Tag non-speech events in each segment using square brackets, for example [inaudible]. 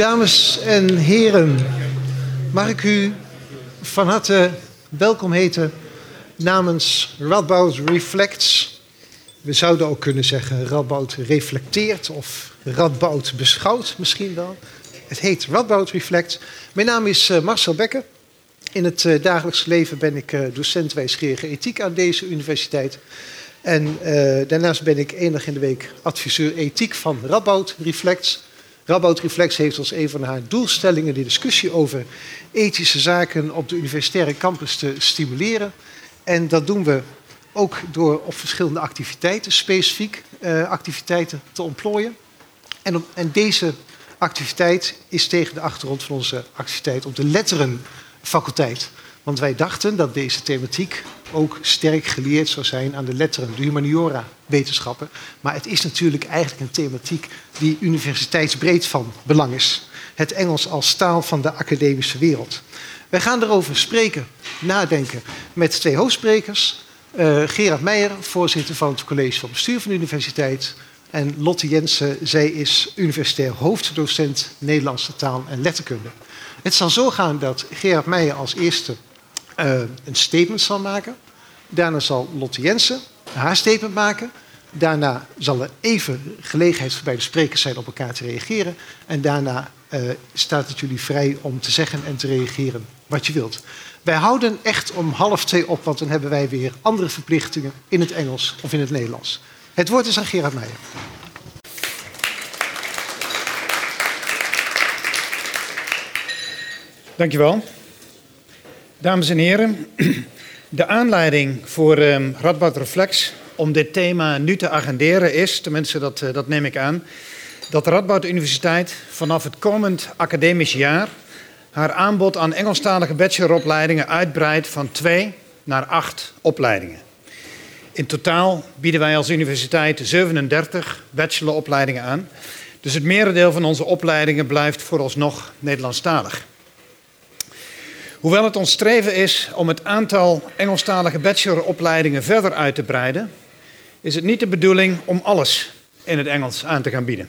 Dames en heren, mag ik u van harte welkom heten namens Radboud Reflects. We zouden ook kunnen zeggen Radboud reflecteert of Radboud beschouwt misschien wel. Het heet Radboud Reflects. Mijn naam is eh, Marcel Becker. In het uh, dagelijks leven ben ik uh, docent wijsgerige ethiek aan deze universiteit. En daarnaast ben ik één dag in de week adviseur ethiek van Radboud Reflects. Radboud Reflex heeft als een van haar doelstellingen de discussie over ethische zaken op de universitaire campus te stimuleren. En dat doen we ook door op verschillende activiteiten, specifiek uh, activiteiten te ontplooien. En, en, deze activiteit is tegen de achtergrond van onze activiteit op de letterenfaculteit. Want wij dachten dat deze thematiek ook sterk geleerd zou zijn aan de letteren, de humaniora-wetenschappen. Maar het is natuurlijk eigenlijk een thematiek die universiteitsbreed van belang is. Het Engels als taal van de academische wereld. Wij gaan erover spreken, nadenken met twee hoofdsprekers. Uh, Gerard Meijer, voorzitter van het college van bestuur van de universiteit. En Lotte Jensen, zij is universitair hoofddocent Nederlandse taal en letterkunde. Het zal zo gaan dat Gerard Meijer als eerste uh, een statement zal maken. Daarna zal Lotte Jensen haar statement maken. Daarna zal er even gelegenheid voor beide sprekers zijn op elkaar te reageren. En daarna uh, staat het jullie vrij om te zeggen en te reageren wat je wilt. Wij houden echt om half twee op, want dan hebben wij weer andere verplichtingen in het Engels of in het Nederlands. Het woord is aan Gerard Meijer. Dankjewel. Dames en heren, de aanleiding voor um, Radboud Reflex om dit thema nu te agenderen is, tenminste dat, uh, dat neem ik aan, dat de Radboud Universiteit vanaf het komend academisch jaar haar aanbod aan Engelstalige bacheloropleidingen uitbreidt van twee naar acht opleidingen. In totaal bieden wij als universiteit 37 bacheloropleidingen aan. Dus het merendeel van onze opleidingen blijft vooralsnog Nederlandstalig. Hoewel het ons streven is om het aantal Engelstalige bacheloropleidingen verder uit te breiden, is het niet de bedoeling om alles in het Engels aan te gaan bieden.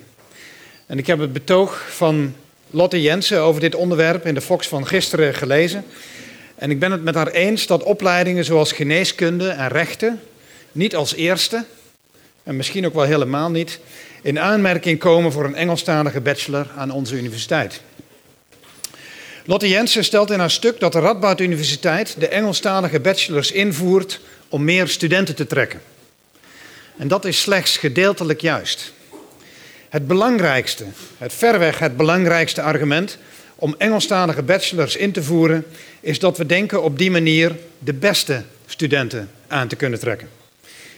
En ik heb het betoog van Lotte Jensen over dit onderwerp in de Fox van gisteren gelezen. En ik ben het met haar eens dat opleidingen zoals geneeskunde en rechten niet als eerste, en misschien ook wel helemaal niet, in aanmerking komen voor een Engelstalige bachelor aan onze universiteit. Lotte Jensen stelt in haar stuk dat de Radboud Universiteit de Engelstalige bachelors invoert om meer studenten te trekken. En dat is slechts gedeeltelijk juist. Het belangrijkste, het verweg het belangrijkste argument om Engelstalige bachelors in te voeren, is dat we denken op die manier de beste studenten aan te kunnen trekken.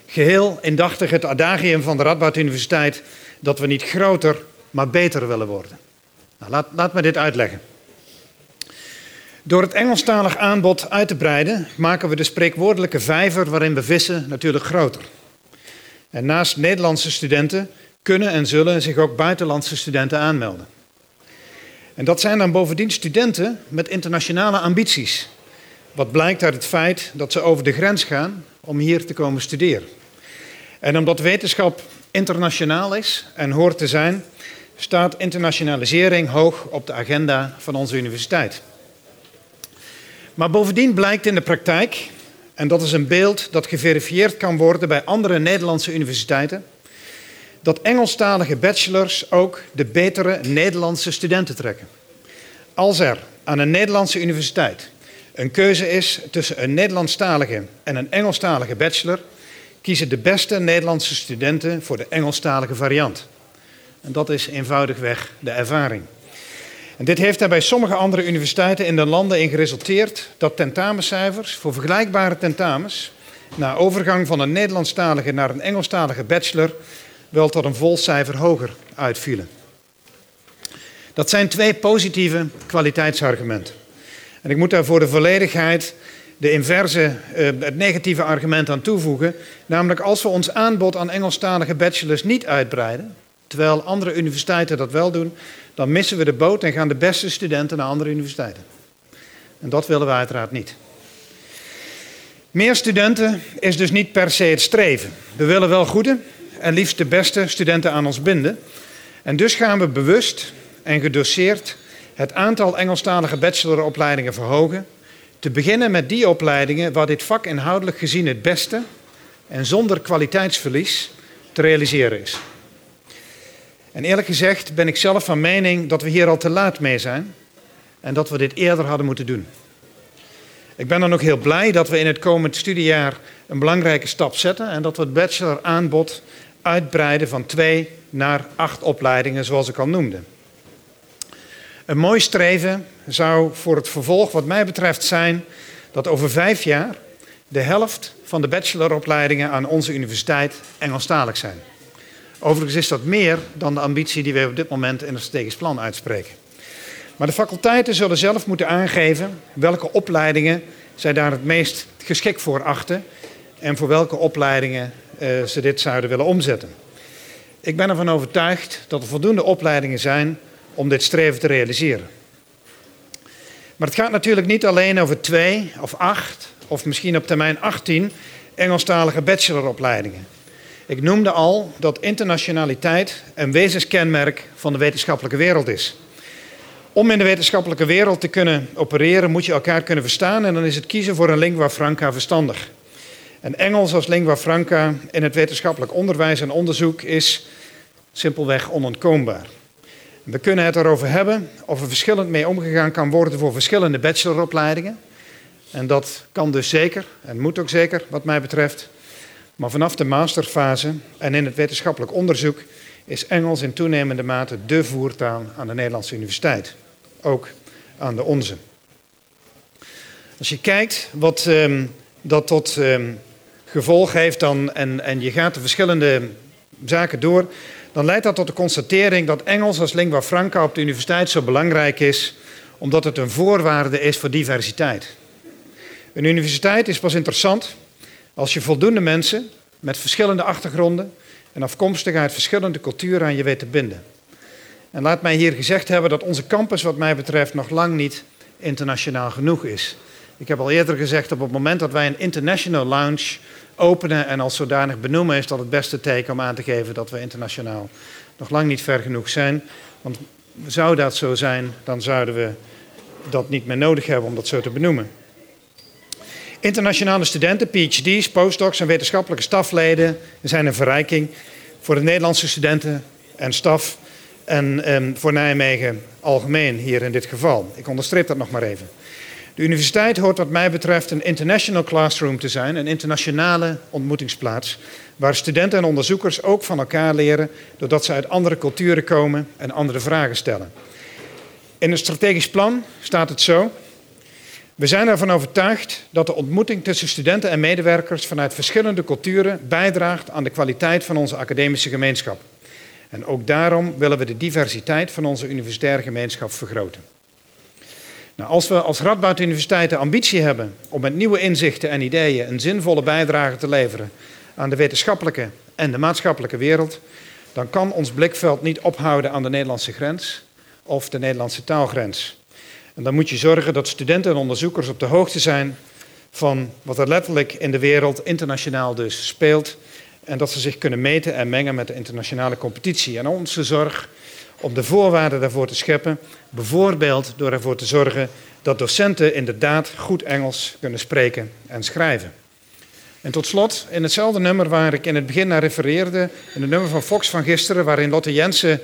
Geheel indachtig het adagium van de Radboud Universiteit dat we niet groter, maar beter willen worden. Nou, laat, laat me dit uitleggen. Door het Engelstalig aanbod uit te breiden, maken we de spreekwoordelijke vijver waarin we vissen natuurlijk groter. En naast Nederlandse studenten kunnen en zullen zich ook buitenlandse studenten aanmelden. En dat zijn dan bovendien studenten met internationale ambities. Wat blijkt uit het feit dat ze over de grens gaan om hier te komen studeren. En omdat wetenschap internationaal is en hoort te zijn, staat internationalisering hoog op de agenda van onze universiteit. Maar bovendien blijkt in de praktijk, en dat is een beeld dat geverifieerd kan worden bij andere Nederlandse universiteiten, dat Engelstalige bachelors ook de betere Nederlandse studenten trekken. Als er aan een Nederlandse universiteit een keuze is tussen een Nederlandstalige en een Engelstalige bachelor, kiezen de beste Nederlandse studenten voor de Engelstalige variant. En dat is eenvoudigweg de ervaring. En dit heeft er bij sommige andere universiteiten in de landen in geresulteerd dat tentamencijfers voor vergelijkbare tentamens na overgang van een Nederlandstalige naar een Engelstalige bachelor wel tot een vol cijfer hoger uitvielen. Dat zijn twee positieve kwaliteitsargumenten. En ik moet daar voor de volledigheid de inverse, eh, het negatieve argument aan toevoegen. Namelijk als we ons aanbod aan Engelstalige bachelors niet uitbreiden, terwijl andere universiteiten dat wel doen, dan missen we de boot en gaan de beste studenten naar andere universiteiten. En dat willen we uiteraard niet. Meer studenten is dus niet per se het streven. We willen wel goede en liefst de beste studenten aan ons binden. En dus gaan we bewust en gedoseerd het aantal Engelstalige bacheloropleidingen verhogen. Te beginnen met die opleidingen waar dit vak inhoudelijk gezien het beste en zonder kwaliteitsverlies te realiseren is. En eerlijk gezegd ben ik zelf van mening dat we hier al te laat mee zijn en dat we dit eerder hadden moeten doen. Ik ben dan ook heel blij dat we in het komend studiejaar een belangrijke stap zetten en dat we het bachelor-aanbod uitbreiden van twee naar acht opleidingen, zoals ik al noemde. Een mooi streven zou voor het vervolg, wat mij betreft, zijn dat over vijf jaar de helft van de bacheloropleidingen aan onze universiteit Engelstalig zijn. Overigens is dat meer dan de ambitie die we op dit moment in het strategisch plan uitspreken. Maar de faculteiten zullen zelf moeten aangeven welke opleidingen zij daar het meest geschikt voor achten en voor welke opleidingen uh, ze dit zouden willen omzetten. Ik ben ervan overtuigd dat er voldoende opleidingen zijn om dit streven te realiseren. Maar het gaat natuurlijk niet alleen over twee of acht of misschien op termijn 18 Engelstalige bacheloropleidingen. Ik noemde al dat internationaliteit een wezenskenmerk van de wetenschappelijke wereld is. Om in de wetenschappelijke wereld te kunnen opereren moet je elkaar kunnen verstaan en dan is het kiezen voor een lingua franca verstandig. En Engels als lingua franca in het wetenschappelijk onderwijs en onderzoek is simpelweg onontkoombaar. We kunnen het erover hebben of er verschillend mee omgegaan kan worden voor verschillende bacheloropleidingen. En dat kan dus zeker en moet ook zeker wat mij betreft. Maar vanaf de masterfase en in het wetenschappelijk onderzoek is Engels in toenemende mate de voertaal aan de Nederlandse universiteit. Ook aan de onze. Als je kijkt wat um, dat tot um, gevolg heeft dan, en, en je gaat de verschillende zaken door, dan leidt dat tot de constatering dat Engels als lingua franca op de universiteit zo belangrijk is, omdat het een voorwaarde is voor diversiteit. Een universiteit is pas interessant als je voldoende mensen met verschillende achtergronden en afkomstig uit verschillende culturen aan je weet te binden. En laat mij hier gezegd hebben dat onze campus, wat mij betreft, nog lang niet internationaal genoeg is. Ik heb al eerder gezegd, op het moment dat wij een international lounge openen en als zodanig benoemen, is dat het beste teken om aan te geven dat we internationaal nog lang niet ver genoeg zijn. Want zou dat zo zijn, dan zouden we dat niet meer nodig hebben om dat zo te benoemen. Internationale studenten, PhD's, postdocs en wetenschappelijke stafleden zijn een verrijking voor de Nederlandse studenten en staf en um, voor Nijmegen algemeen hier in dit geval. Ik onderstreep dat nog maar even. De universiteit hoort wat mij betreft een international classroom te zijn, een internationale ontmoetingsplaats, waar studenten en onderzoekers ook van elkaar leren doordat ze uit andere culturen komen en andere vragen stellen. In het strategisch plan staat het zo. We zijn ervan overtuigd dat de ontmoeting tussen studenten en medewerkers vanuit verschillende culturen bijdraagt aan de kwaliteit van onze academische gemeenschap. En ook daarom willen we de diversiteit van onze universitaire gemeenschap vergroten. Nou, als we als Radboud Universiteit de ambitie hebben om met nieuwe inzichten en ideeën een zinvolle bijdrage te leveren aan de wetenschappelijke en de maatschappelijke wereld, dan kan ons blikveld niet ophouden aan de Nederlandse grens of de Nederlandse taalgrens. En dan moet je zorgen dat studenten en onderzoekers op de hoogte zijn van wat er letterlijk in de wereld internationaal dus speelt. En dat ze zich kunnen meten en mengen met de internationale competitie. En onze zorg om de voorwaarden daarvoor te scheppen, bijvoorbeeld door ervoor te zorgen dat docenten inderdaad goed Engels kunnen spreken en schrijven. En tot slot, in hetzelfde nummer waar ik in het begin naar refereerde, in het nummer van Fox van gisteren, waarin Lotte Jensen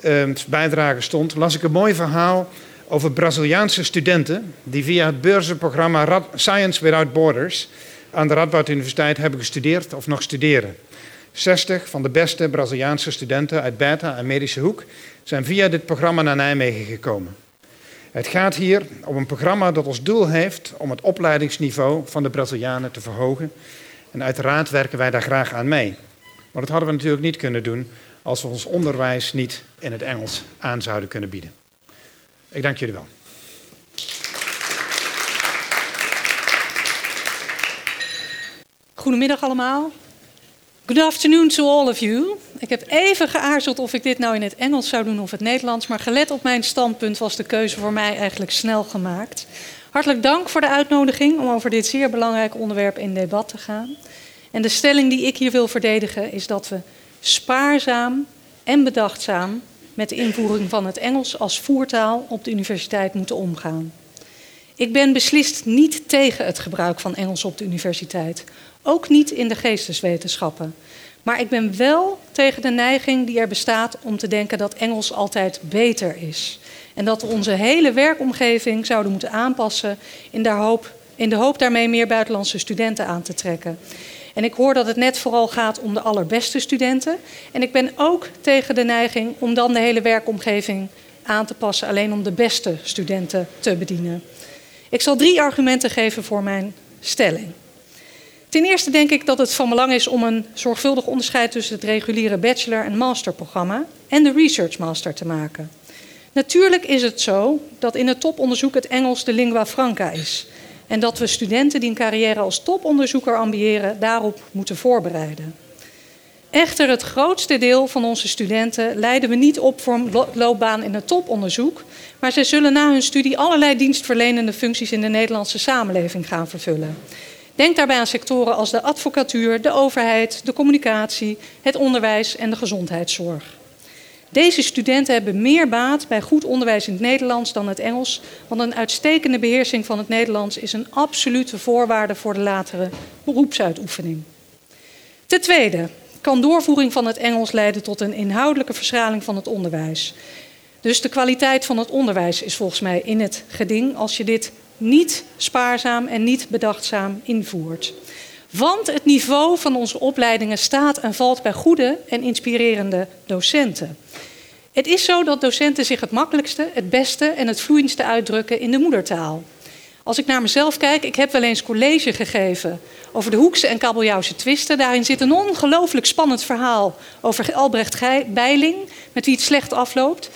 eh, bijdrage stond, las ik een mooi verhaal over Braziliaanse studenten die via het beurzenprogramma Science Without Borders aan de Radboud Universiteit hebben gestudeerd of nog studeren. 60 van de beste Braziliaanse studenten uit Beta en Medische Hoek zijn via dit programma naar Nijmegen gekomen. Het gaat hier om een programma dat als doel heeft om het opleidingsniveau van de Brazilianen te verhogen. En uiteraard werken wij daar graag aan mee. Maar dat hadden we natuurlijk niet kunnen doen als we ons onderwijs niet in het Engels aan zouden kunnen bieden. Ik dank jullie wel. Goedemiddag allemaal. Good afternoon to all of you. Ik heb even geaarzeld of ik dit nou in het Engels zou doen of het Nederlands, maar gelet op mijn standpunt was de keuze voor mij eigenlijk snel gemaakt. Hartelijk dank voor de uitnodiging om over dit zeer belangrijke onderwerp in debat te gaan. En de stelling die ik hier wil verdedigen is dat we spaarzaam en bedachtzaam met de invoering van het Engels als voertaal op de universiteit moeten omgaan. Ik ben beslist niet tegen het gebruik van Engels op de universiteit, ook niet in de geesteswetenschappen. Maar ik ben wel tegen de neiging die er bestaat om te denken dat Engels altijd beter is. En dat we onze hele werkomgeving zouden moeten aanpassen in de hoop, in de hoop daarmee meer buitenlandse studenten aan te trekken. En ik hoor dat het net vooral gaat om de allerbeste studenten. En ik ben ook tegen de neiging om dan de hele werkomgeving aan te passen, alleen om de beste studenten te bedienen. Ik zal drie argumenten geven voor mijn stelling. Ten eerste denk ik dat het van belang is om een zorgvuldig onderscheid tussen het reguliere bachelor- en masterprogramma en de research master te maken. Natuurlijk is het zo dat in het toponderzoek het Engels de lingua franca is. En dat we studenten die een carrière als toponderzoeker ambiëren daarop moeten voorbereiden. Echter, het grootste deel van onze studenten leiden we niet op voor een loopbaan in het toponderzoek, maar zij zullen na hun studie allerlei dienstverlenende functies in de Nederlandse samenleving gaan vervullen. Denk daarbij aan sectoren als de advocatuur, de overheid, de communicatie, het onderwijs en de gezondheidszorg. Deze studenten hebben meer baat bij goed onderwijs in het Nederlands dan het Engels, want een uitstekende beheersing van het Nederlands is een absolute voorwaarde voor de latere beroepsuitoefening. Ten tweede kan doorvoering van het Engels leiden tot een inhoudelijke verschraling van het onderwijs. Dus de kwaliteit van het onderwijs is volgens mij in het geding als je dit niet spaarzaam en niet bedachtzaam invoert. Want het niveau van onze opleidingen staat en valt bij goede en inspirerende docenten. Het is zo dat docenten zich het makkelijkste, het beste en het vloeiendste uitdrukken in de moedertaal. Als ik naar mezelf kijk, ik heb wel eens college gegeven over de Hoekse en Kabeljauwse twisten. Daarin zit een ongelooflijk spannend verhaal over Albrecht Bijling, met wie het slecht afloopt.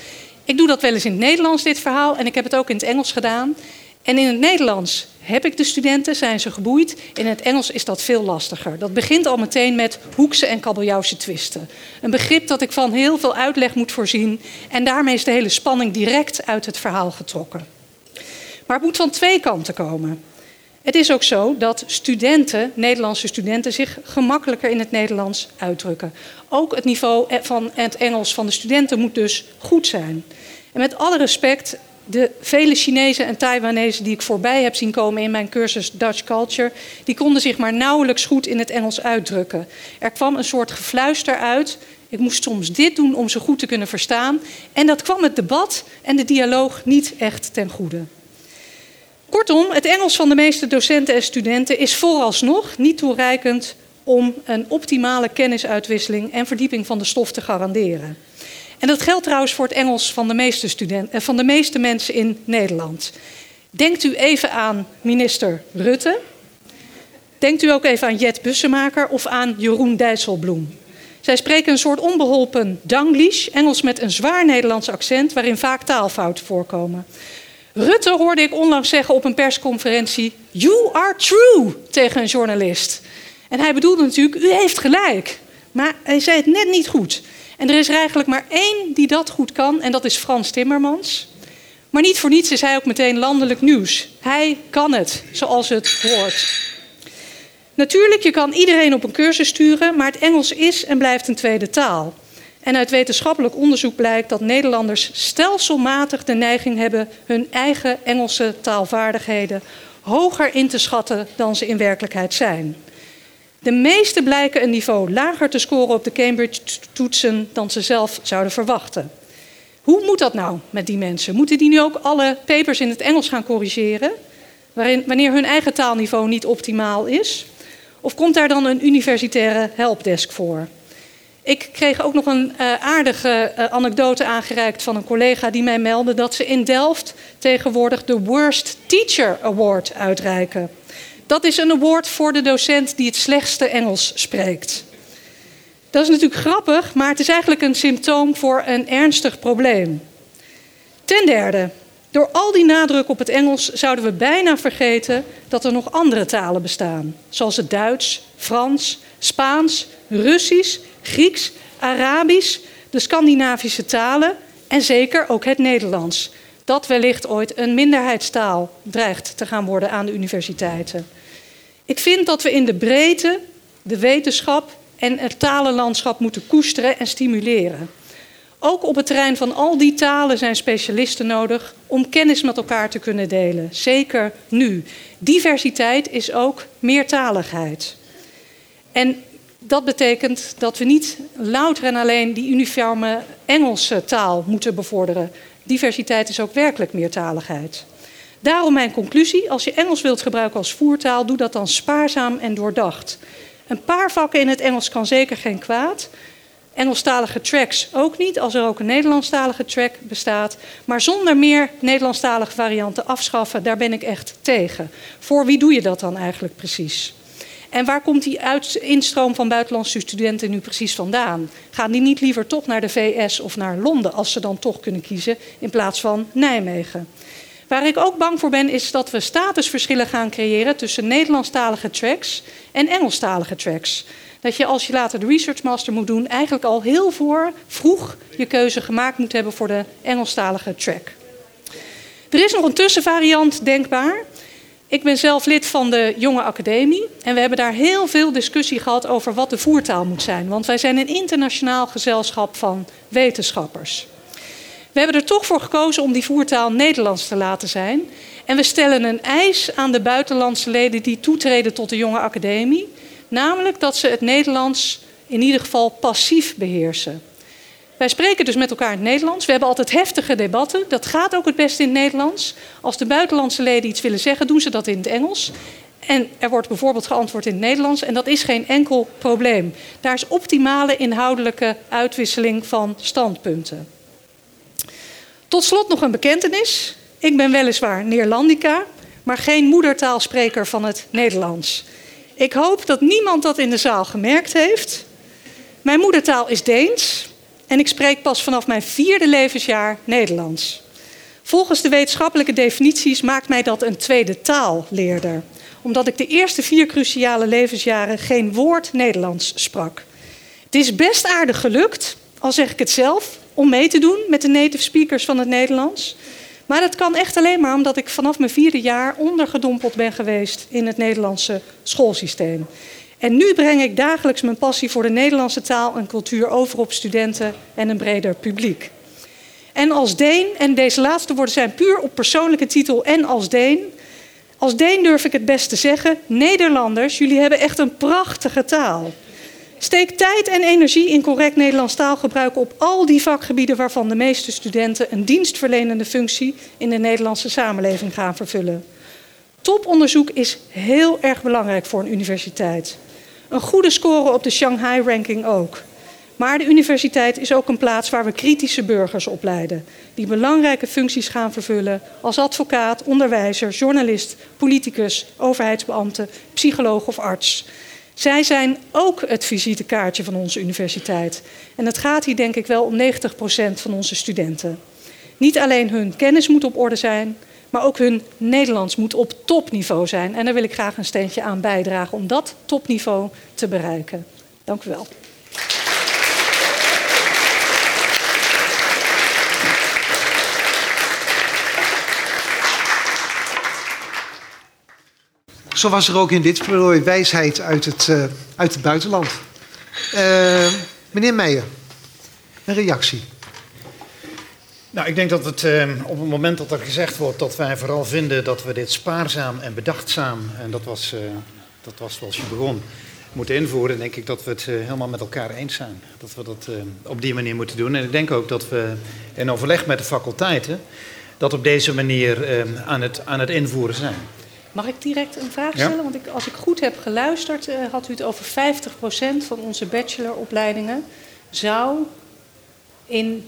Ik doe dat wel eens in het Nederlands, dit verhaal, en ik heb het ook in het Engels gedaan. En in het Nederlands heb ik de studenten, zijn ze geboeid. In het Engels is dat veel lastiger. Dat begint al meteen met hoekse en kabeljauwse twisten. Een begrip dat ik van heel veel uitleg moet voorzien. En daarmee is de hele spanning direct uit het verhaal getrokken. Maar het moet van twee kanten komen. Het is ook zo dat studenten, Nederlandse studenten, zich gemakkelijker in het Nederlands uitdrukken. Ook het niveau van het Engels van de studenten moet dus goed zijn. En met alle respect, de vele Chinezen en Taiwanese die ik voorbij heb zien komen in mijn cursus Dutch Culture, die konden zich maar nauwelijks goed in het Engels uitdrukken. Er kwam een soort gefluister uit. Ik moest soms dit doen om ze goed te kunnen verstaan. En dat kwam het debat en de dialoog niet echt ten goede. Kortom, het Engels van de meeste docenten en studenten is vooralsnog niet toereikend om een optimale kennisuitwisseling en verdieping van de stof te garanderen. En dat geldt trouwens voor het Engels van de meeste, studenten, eh, van de meeste mensen in Nederland. Denkt u even aan minister Rutte. Denkt u ook even aan Jet Bussemaker of aan Jeroen Dijsselbloem. Zij spreken een soort onbeholpen Danglish, Engels met een zwaar Nederlands accent, waarin vaak taalfouten voorkomen. Rutte hoorde ik onlangs zeggen op een persconferentie: You are true tegen een journalist. En hij bedoelde natuurlijk: U heeft gelijk. Maar hij zei het net niet goed. En er is er eigenlijk maar één die dat goed kan, en dat is Frans Timmermans. Maar niet voor niets is hij ook meteen landelijk nieuws. Hij kan het, zoals het hoort. Natuurlijk, je kan iedereen op een cursus sturen, maar het Engels is en blijft een tweede taal. En uit wetenschappelijk onderzoek blijkt dat Nederlanders stelselmatig de neiging hebben hun eigen Engelse taalvaardigheden hoger in te schatten dan ze in werkelijkheid zijn. De meeste blijken een niveau lager te scoren op de Cambridge-toetsen dan ze zelf zouden verwachten. Hoe moet dat nou met die mensen? Moeten die nu ook alle papers in het Engels gaan corrigeren, waarin, wanneer hun eigen taalniveau niet optimaal is? Of komt daar dan een universitaire helpdesk voor? Ik kreeg ook nog een uh, aardige uh, anekdote aangereikt van een collega die mij meldde dat ze in Delft tegenwoordig de Worst Teacher Award uitreiken. Dat is een award voor de docent die het slechtste Engels spreekt. Dat is natuurlijk grappig, maar het is eigenlijk een symptoom voor een ernstig probleem. Ten derde, door al die nadruk op het Engels zouden we bijna vergeten dat er nog andere talen bestaan, zoals het Duits, Frans, Spaans, Russisch, Grieks, Arabisch, de Scandinavische talen en zeker ook het Nederlands. Dat wellicht ooit een minderheidstaal dreigt te gaan worden aan de universiteiten. Ik vind dat we in de breedte de wetenschap en het talenlandschap moeten koesteren en stimuleren. Ook op het terrein van al die talen zijn specialisten nodig om kennis met elkaar te kunnen delen. Zeker nu. Diversiteit is ook meertaligheid. En dat betekent dat we niet louter en alleen die uniforme Engelse taal moeten bevorderen. Diversiteit is ook werkelijk meertaligheid. Daarom mijn conclusie: als je Engels wilt gebruiken als voertaal, doe dat dan spaarzaam en doordacht. Een paar vakken in het Engels kan zeker geen kwaad. Engelstalige tracks ook niet, als er ook een Nederlandstalige track bestaat. Maar zonder meer Nederlandstalige varianten afschaffen, daar ben ik echt tegen. Voor wie doe je dat dan eigenlijk precies? En waar komt die instroom van buitenlandse studenten nu precies vandaan? Gaan die niet liever toch naar de VS of naar Londen, als ze dan toch kunnen kiezen, in plaats van Nijmegen? Waar ik ook bang voor ben, is dat we statusverschillen gaan creëren tussen Nederlandstalige tracks en Engelstalige tracks. Dat je als je later de Research Master moet doen, eigenlijk al heel voor, vroeg je keuze gemaakt moet hebben voor de Engelstalige track. Er is nog een tussenvariant denkbaar. Ik ben zelf lid van de Jonge Academie en we hebben daar heel veel discussie gehad over wat de voertaal moet zijn. Want wij zijn een internationaal gezelschap van wetenschappers. We hebben er toch voor gekozen om die voertaal Nederlands te laten zijn. En we stellen een eis aan de buitenlandse leden die toetreden tot de Jonge Academie. Namelijk dat ze het Nederlands in ieder geval passief beheersen. Wij spreken dus met elkaar in het Nederlands. We hebben altijd heftige debatten. Dat gaat ook het beste in het Nederlands. Als de buitenlandse leden iets willen zeggen, doen ze dat in het Engels. En er wordt bijvoorbeeld geantwoord in het Nederlands. En dat is geen enkel probleem. Daar is optimale inhoudelijke uitwisseling van standpunten. Tot slot nog een bekentenis. Ik ben weliswaar Neerlandica, maar geen moedertaalspreker van het Nederlands. Ik hoop dat niemand dat in de zaal gemerkt heeft. Mijn moedertaal is Deens en ik spreek pas vanaf mijn vierde levensjaar Nederlands. Volgens de wetenschappelijke definities maakt mij dat een tweede taalleerder, omdat ik de eerste vier cruciale levensjaren geen woord Nederlands sprak. Het is best aardig gelukt, al zeg ik het zelf, om mee te doen met de native speakers van het Nederlands. Maar dat kan echt alleen maar omdat ik vanaf mijn vierde jaar ondergedompeld ben geweest in het Nederlandse schoolsysteem. En nu breng ik dagelijks mijn passie voor de Nederlandse taal en cultuur over op studenten en een breder publiek. En als Deen, en deze laatste woorden zijn puur op persoonlijke titel en als Deen. Als Deen durf ik het best te zeggen: Nederlanders, jullie hebben echt een prachtige taal. Steek tijd en energie in correct Nederlands taalgebruik op al die vakgebieden waarvan de meeste studenten een dienstverlenende functie in de Nederlandse samenleving gaan vervullen. Toponderzoek is heel erg belangrijk voor een universiteit. Een goede score op de Shanghai-ranking ook. Maar de universiteit is ook een plaats waar we kritische burgers opleiden, die belangrijke functies gaan vervullen als advocaat, onderwijzer, journalist, politicus, overheidsbeambte, psycholoog of arts. Zij zijn ook het visitekaartje van onze universiteit. En het gaat hier denk ik wel om 90% van onze studenten. Niet alleen hun kennis moet op orde zijn, maar ook hun Nederlands moet op topniveau zijn. En daar wil ik graag een steentje aan bijdragen om dat topniveau te bereiken. Dank u wel. Zo was er ook in dit pleidooi wijsheid uit het, uh, uit het buitenland. Uh, meneer Meijer, een reactie. Nou, ik denk dat het uh, op het moment dat er gezegd wordt dat wij vooral vinden dat we dit spaarzaam en bedachtzaam, en dat was, dat was zoals je begon, moeten invoeren, denk ik dat we het helemaal met elkaar eens zijn. Dat we dat op die manier moeten doen. En ik denk ook dat we in overleg met de faculteiten dat op deze manier aan, het, aan het invoeren zijn. Mag ik direct een vraag stellen? Want ik, als ik goed heb geluisterd, uh, had u het over 50% van onze bacheloropleidingen zou in,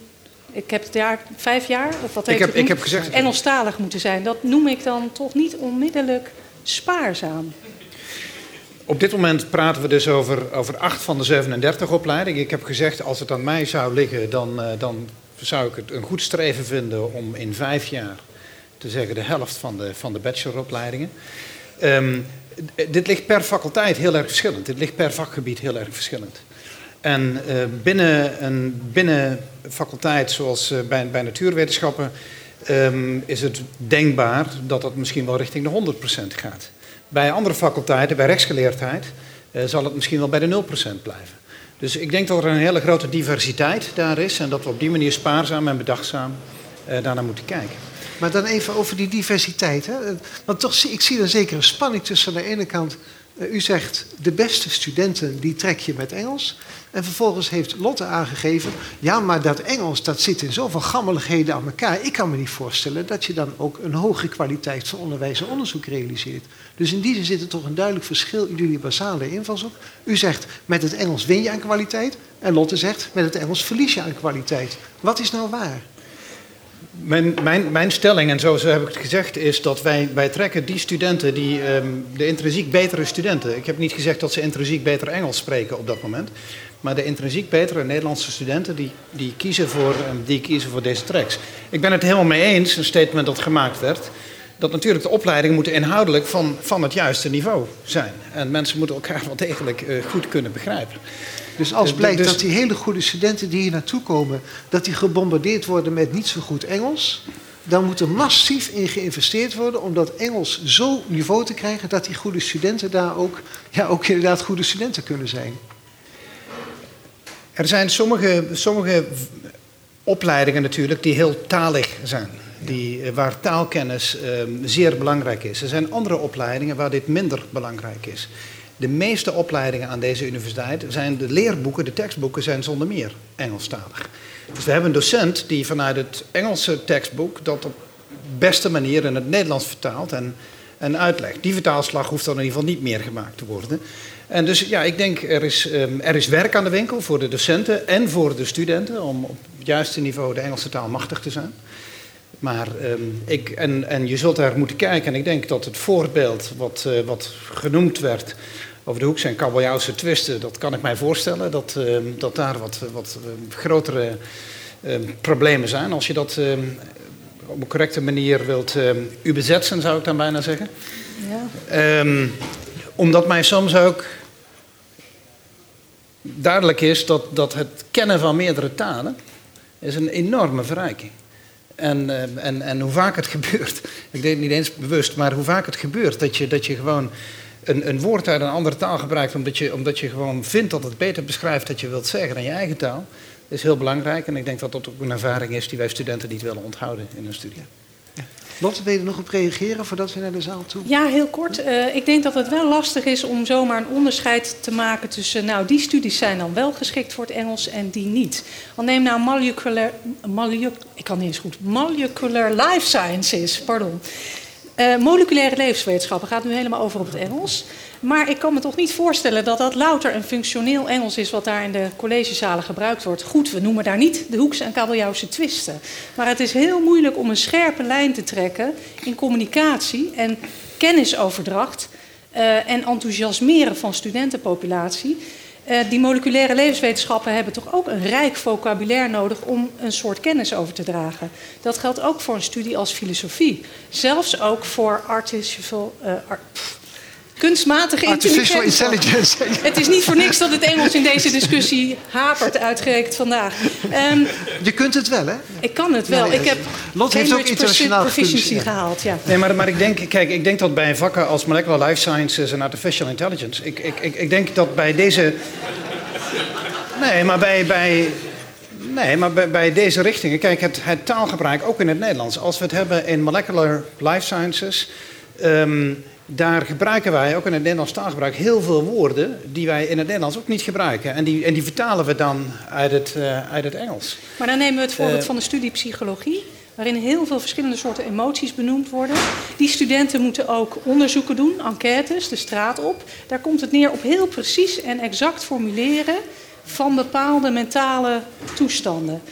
ik heb het jaar, vijf jaar, of wat ik heb, ik heb gezegd, Engelstalig moeten zijn. Dat noem ik dan toch niet onmiddellijk spaarzaam. Op dit moment praten we dus over, over acht van de 37 opleidingen. Ik heb gezegd, als het aan mij zou liggen, dan, uh, dan zou ik het een goed streven vinden om in vijf jaar te zeggen de helft van de, van de bacheloropleidingen. Um, dit ligt per faculteit heel erg verschillend. Dit ligt per vakgebied heel erg verschillend. En uh, binnen een binnen faculteit zoals uh, bij, bij natuurwetenschappen um, is het denkbaar dat dat misschien wel richting de 100% gaat. Bij andere faculteiten, bij rechtsgeleerdheid, uh, zal het misschien wel bij de 0% blijven. Dus ik denk dat er een hele grote diversiteit daar is en dat we op die manier spaarzaam en bedachtzaam daarnaar moeten kijken. Maar dan even over die diversiteit. Hè? Want toch, ik zie er zeker een spanning tussen aan de ene kant eh, u zegt, de beste studenten die trek je met Engels. En vervolgens heeft Lotte aangegeven, ja, maar dat Engels dat zit in zoveel gammeligheden aan elkaar. Ik kan me niet voorstellen dat je dan ook een hogere kwaliteit van onderwijs en onderzoek realiseert. Dus in die zin zit er toch een duidelijk verschil in jullie basale invalshoek. U zegt, met het Engels win je aan kwaliteit. En Lotte zegt, met het Engels verlies je aan kwaliteit. Wat is nou waar? Mijn, mijn, mijn stelling, en zo, heb ik het gezegd, is dat wij, wij trekken die studenten, die, um, de intrinsiek betere studenten. Ik heb niet gezegd dat ze intrinsiek beter Engels spreken op dat moment. Maar de intrinsiek betere Nederlandse studenten, die, die, kiezen, voor, um, die kiezen voor deze tracks. Ik ben het helemaal mee eens, een statement dat gemaakt werd. Dat natuurlijk de opleidingen moeten inhoudelijk van, van het juiste niveau zijn. En mensen moeten elkaar wel degelijk uh, goed kunnen begrijpen. Dus als blijkt dus- dat die hele goede studenten die hier naartoe komen, dat die gebombardeerd worden met niet zo goed Engels, dan moet er massief in geïnvesteerd worden om dat Engels zo niveau te krijgen dat die goede studenten daar ook, ja, ook inderdaad goede studenten kunnen zijn. Er zijn sommige, sommige opleidingen natuurlijk die heel talig zijn. Die, eh, waar taalkennis eh, zeer belangrijk is. Er zijn andere opleidingen waar dit minder belangrijk is. De meeste opleidingen aan deze universiteit zijn de leerboeken, de tekstboeken zijn zonder meer Engelstalig. Dus we hebben een docent die vanuit het Engelse tekstboek dat op beste manier in het Nederlands vertaalt en, en uitlegt. Die vertaalslag hoeft dan in ieder geval niet meer gemaakt te worden. En dus ja, ik denk er is, um, er is werk aan de winkel voor de docenten en voor de studenten om op het juiste niveau de Engelse taal machtig te zijn. Maar um, ik, en, en je zult daar moeten kijken. En ik denk dat het voorbeeld wat, uh, wat genoemd werd over de hoekse en kabeljauwse twisten, dat kan ik mij voorstellen. Dat, uh, dat daar wat, wat uh, grotere problemen zijn. Als je dat op een correcte manier wilt u bezetten, zou ik dan bijna zeggen. Ja. omdat mij soms ook duidelijk is dat, dat het kennen van meerdere talen is een enorme verrijking en, uh, en, en hoe vaak het [laughs] gebeurt, ik deed het niet eens bewust, maar hoe vaak het gebeurt dat je, dat je gewoon een, een woord uit een andere taal gebruikt, omdat je, omdat je gewoon vindt dat het beter beschrijft wat je wilt zeggen dan je eigen taal, is heel belangrijk. En ik denk dat dat ook een ervaring is die wij studenten niet willen onthouden in hun studie. Lotte, wil je er nog op reageren voordat we naar de zaal toe? Ja, heel kort. Uh, ik denk dat het wel lastig is om zomaar een onderscheid te maken tussen... nou, die studies zijn dan wel geschikt voor het Engels en die niet. Want neem nou molecular... Molec, ik kan niet eens goed. Molecular life sciences, pardon. Uh, moleculaire levenswetenschappen gaat nu helemaal over op het Engels. Maar ik kan me toch niet voorstellen dat dat louter een functioneel Engels is wat daar in de collegezalen gebruikt wordt. Goed, we noemen daar niet de hoekse en kabeljauwse twisten. Maar het is heel moeilijk om een scherpe lijn te trekken in communicatie en kennisoverdracht uh, en enthousiasmeren van studentenpopulatie. Uh, die moleculaire levenswetenschappen hebben toch ook een rijk vocabulaire nodig om een soort kennis over te dragen. Dat geldt ook voor een studie als filosofie. Zelfs ook voor artificial, art, kunstmatige Artificial intelligence. Het is niet voor niks dat het Engels in deze discussie hapert uitgerekend vandaag. Um, je kunt het wel, hè? Ik kan het wel. ik heb Lot heeft ook internationaal proficiency ja. gehaald. Ja. Nee, maar, maar ik denk, kijk, ik denk dat bij vakken als molecular life sciences en artificial intelligence, ik, ik, ik, ik denk dat bij deze. Nee, maar bij, bij, Nee, maar bij, bij, deze richtingen, kijk, het, het, taalgebruik, ook in het Nederlands. Als we het hebben in molecular life sciences, um, daar gebruiken wij ook in het Nederlands taalgebruik heel veel woorden die wij in het Nederlands ook niet gebruiken. En die, en die vertalen we dan uit het, uh, uit het Engels. Maar dan nemen we het voorbeeld uh, van de studie psychologie, waarin heel veel verschillende soorten emoties benoemd worden. Die studenten moeten ook onderzoeken doen, enquêtes, de straat op. Daar komt het neer op heel precies en exact formuleren van bepaalde mentale toestanden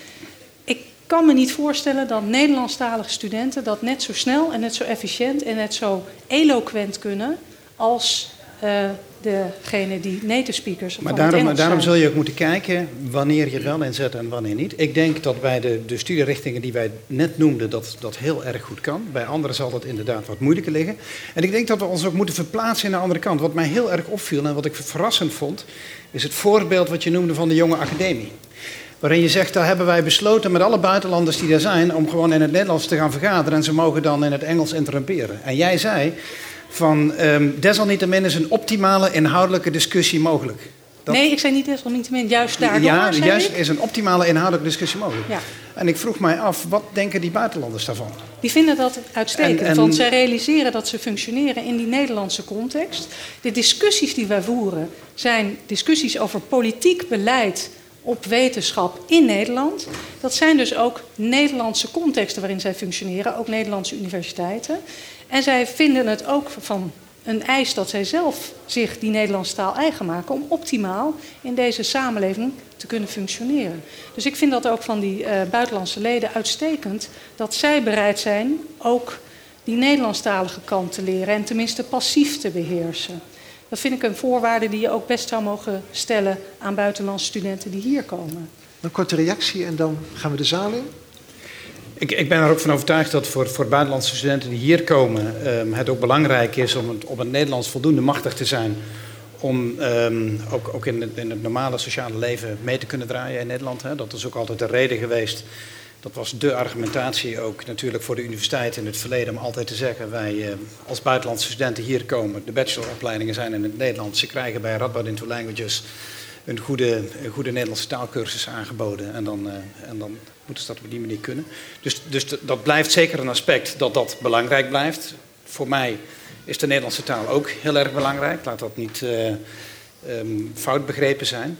kan me niet voorstellen dat Nederlandstalige studenten dat net zo snel en net zo efficiënt en net zo eloquent kunnen als uh, degene die native speakers Maar daarom, daarom zul je ook moeten kijken wanneer je het wel inzet en wanneer niet. Ik denk dat bij de, de studierichtingen die wij net noemden, dat dat heel erg goed kan. Bij anderen zal dat inderdaad wat moeilijker liggen. En ik denk dat we ons ook moeten verplaatsen in de andere kant. Wat mij heel erg opviel en wat ik verrassend vond, is het voorbeeld wat je noemde van de jonge academie. Waarin je zegt, daar hebben wij besloten met alle buitenlanders die er zijn... om gewoon in het Nederlands te gaan vergaderen... en ze mogen dan in het Engels interrumperen. En jij zei van, um, desalniettemin is een optimale inhoudelijke discussie mogelijk. Nee, ik zei niet desalniettemin, juist daardoor. Ja, juist ik. is een optimale inhoudelijke discussie mogelijk. Ja. En ik vroeg mij af, wat denken die buitenlanders daarvan? Die vinden dat uitstekend, En- en- want zij realiseren dat ze functioneren in die Nederlandse context. De discussies die wij voeren zijn discussies over politiek beleid op wetenschap in Nederland. Dat zijn dus ook Nederlandse contexten waarin zij functioneren, ook Nederlandse universiteiten. En zij vinden het ook van een eis dat zij zelf zich die Nederlandse taal eigen maken om optimaal in deze samenleving te kunnen functioneren. Dus ik vind dat ook van die eh, buitenlandse leden uitstekend dat zij bereid zijn ook die Nederlandstalige kant te leren en tenminste passief te beheersen. Dat vind ik een voorwaarde die je ook best zou mogen stellen aan buitenlandse studenten die hier komen. Een korte reactie en dan gaan we de zaal in. Ik, ik ben er ook van overtuigd dat voor, voor buitenlandse studenten die hier komen... ehm, het ook belangrijk is om het, op het Nederlands voldoende machtig te zijn... om ehm, ook, ook in, het, in het normale sociale leven mee te kunnen draaien in Nederland. Hè. Dat is ook altijd de reden geweest. Dat was de argumentatie ook natuurlijk voor de universiteit in het verleden... om altijd te zeggen, wij eh, als buitenlandse studenten hier komen... de bacheloropleidingen zijn in het Nederlands. Ze krijgen bij Radboud Into Languages een goede, een goede Nederlandse taalkursus aangeboden. En dan, eh, en dan moeten ze dat op die manier kunnen. Dus, dus dat blijft zeker een aspect dat dat belangrijk blijft. Voor mij is de Nederlandse taal ook heel erg belangrijk. Laat dat niet eh, ehm, fout begrepen zijn.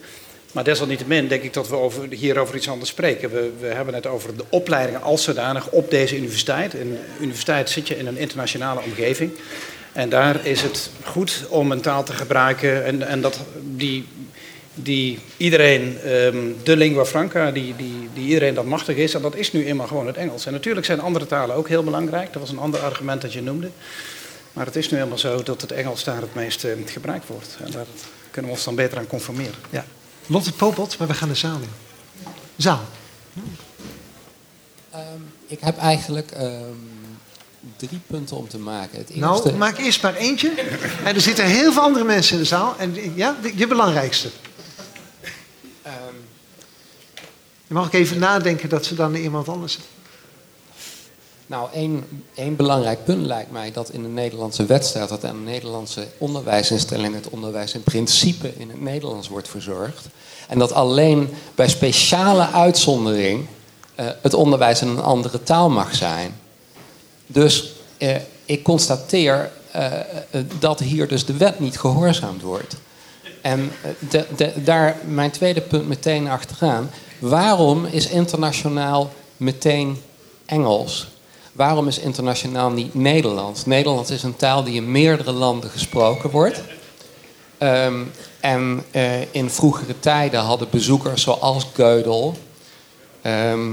Maar desalniettemin denk ik dat we over, hier over iets anders spreken. We, we hebben het over de opleidingen als zodanig op deze universiteit. In universiteit zit je in een internationale omgeving. En daar is het goed om een taal te gebruiken en, en dat, die, die iedereen, ehm, de lingua franca, die, die, die iedereen dat machtig is. En dat is nu eenmaal gewoon het Engels. En natuurlijk zijn andere talen ook heel belangrijk. Dat was een ander argument dat je noemde. Maar het is nu helemaal zo dat het Engels daar het meest eh, gebruikt wordt. En daar kunnen we ons dan beter aan conformeren. Ja. Lotte Popelt, maar we gaan de zaal in. Zaal. Ehm, ik heb eigenlijk ehm, drie punten om te maken. Het eerste, Nou, maak eerst maar eentje. En er zitten heel veel andere mensen in de zaal. En ja, je belangrijkste. ehm, Je mag ook even nadenken dat ze dan iemand anders... nou, één, één belangrijk punt lijkt mij dat in de Nederlandse wet staat dat aan de Nederlandse onderwijsinstellingen het onderwijs in principe in het Nederlands wordt verzorgd. En dat alleen bij speciale uitzondering eh, het onderwijs in een andere taal mag zijn. Dus eh, ik constateer eh, dat hier dus de wet niet gehoorzaamd wordt. En de, daar mijn tweede punt meteen achteraan. Waarom is internationaal meteen Engels? Waarom is internationaal niet Nederlands? Nederlands is een taal die in meerdere landen gesproken wordt. Ehm, en eh, in vroegere tijden hadden bezoekers zoals Gödel, ehm,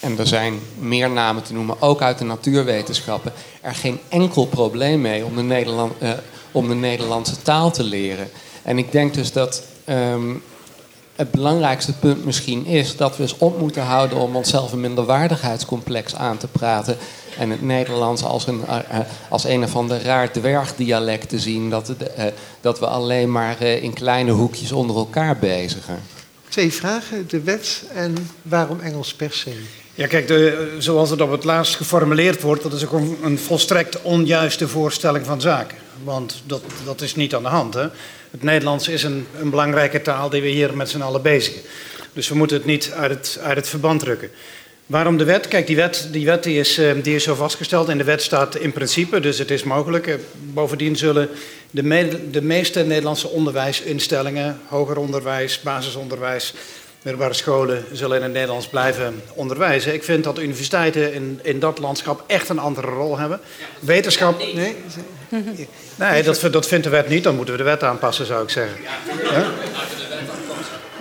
en er zijn meer namen te noemen, ook uit de natuurwetenschappen, er geen enkel probleem mee om de, Nederland, eh, om de Nederlandse taal te leren. En ik denk dus dat ehm, het belangrijkste punt misschien is dat we eens op moeten houden om onszelf een minderwaardigheidscomplex aan te praten. En het Nederlands als een, eh, als een of ander raar dwergdialect te zien. Dat, het, eh, dat we alleen maar eh, in kleine hoekjes onder elkaar bezigen. Twee vragen. De wet en waarom Engels per se? Ja, kijk, de, zoals het op het laatst geformuleerd wordt, dat is ook een, een volstrekt onjuiste voorstelling van zaken. Want dat, dat is niet aan de hand. Hè? Het Nederlands is een, een belangrijke taal die we hier met z'n allen bezigen. Dus we moeten het niet uit het, uit het verband drukken. Waarom de wet? Kijk, die wet, die wet die is, eh, die is zo vastgesteld. In de wet staat in principe, dus het is mogelijk. Eh, Bovendien zullen de, me- de meeste Nederlandse onderwijsinstellingen, hoger onderwijs, basisonderwijs, middelbare scholen, zullen in het Nederlands blijven onderwijzen. Ik vind dat universiteiten in, in dat landschap echt een andere rol hebben. Wetenschap. Nee? Nee, dat, dat vindt de wet niet. Dan moeten we de wet aanpassen, zou ik zeggen. Ja?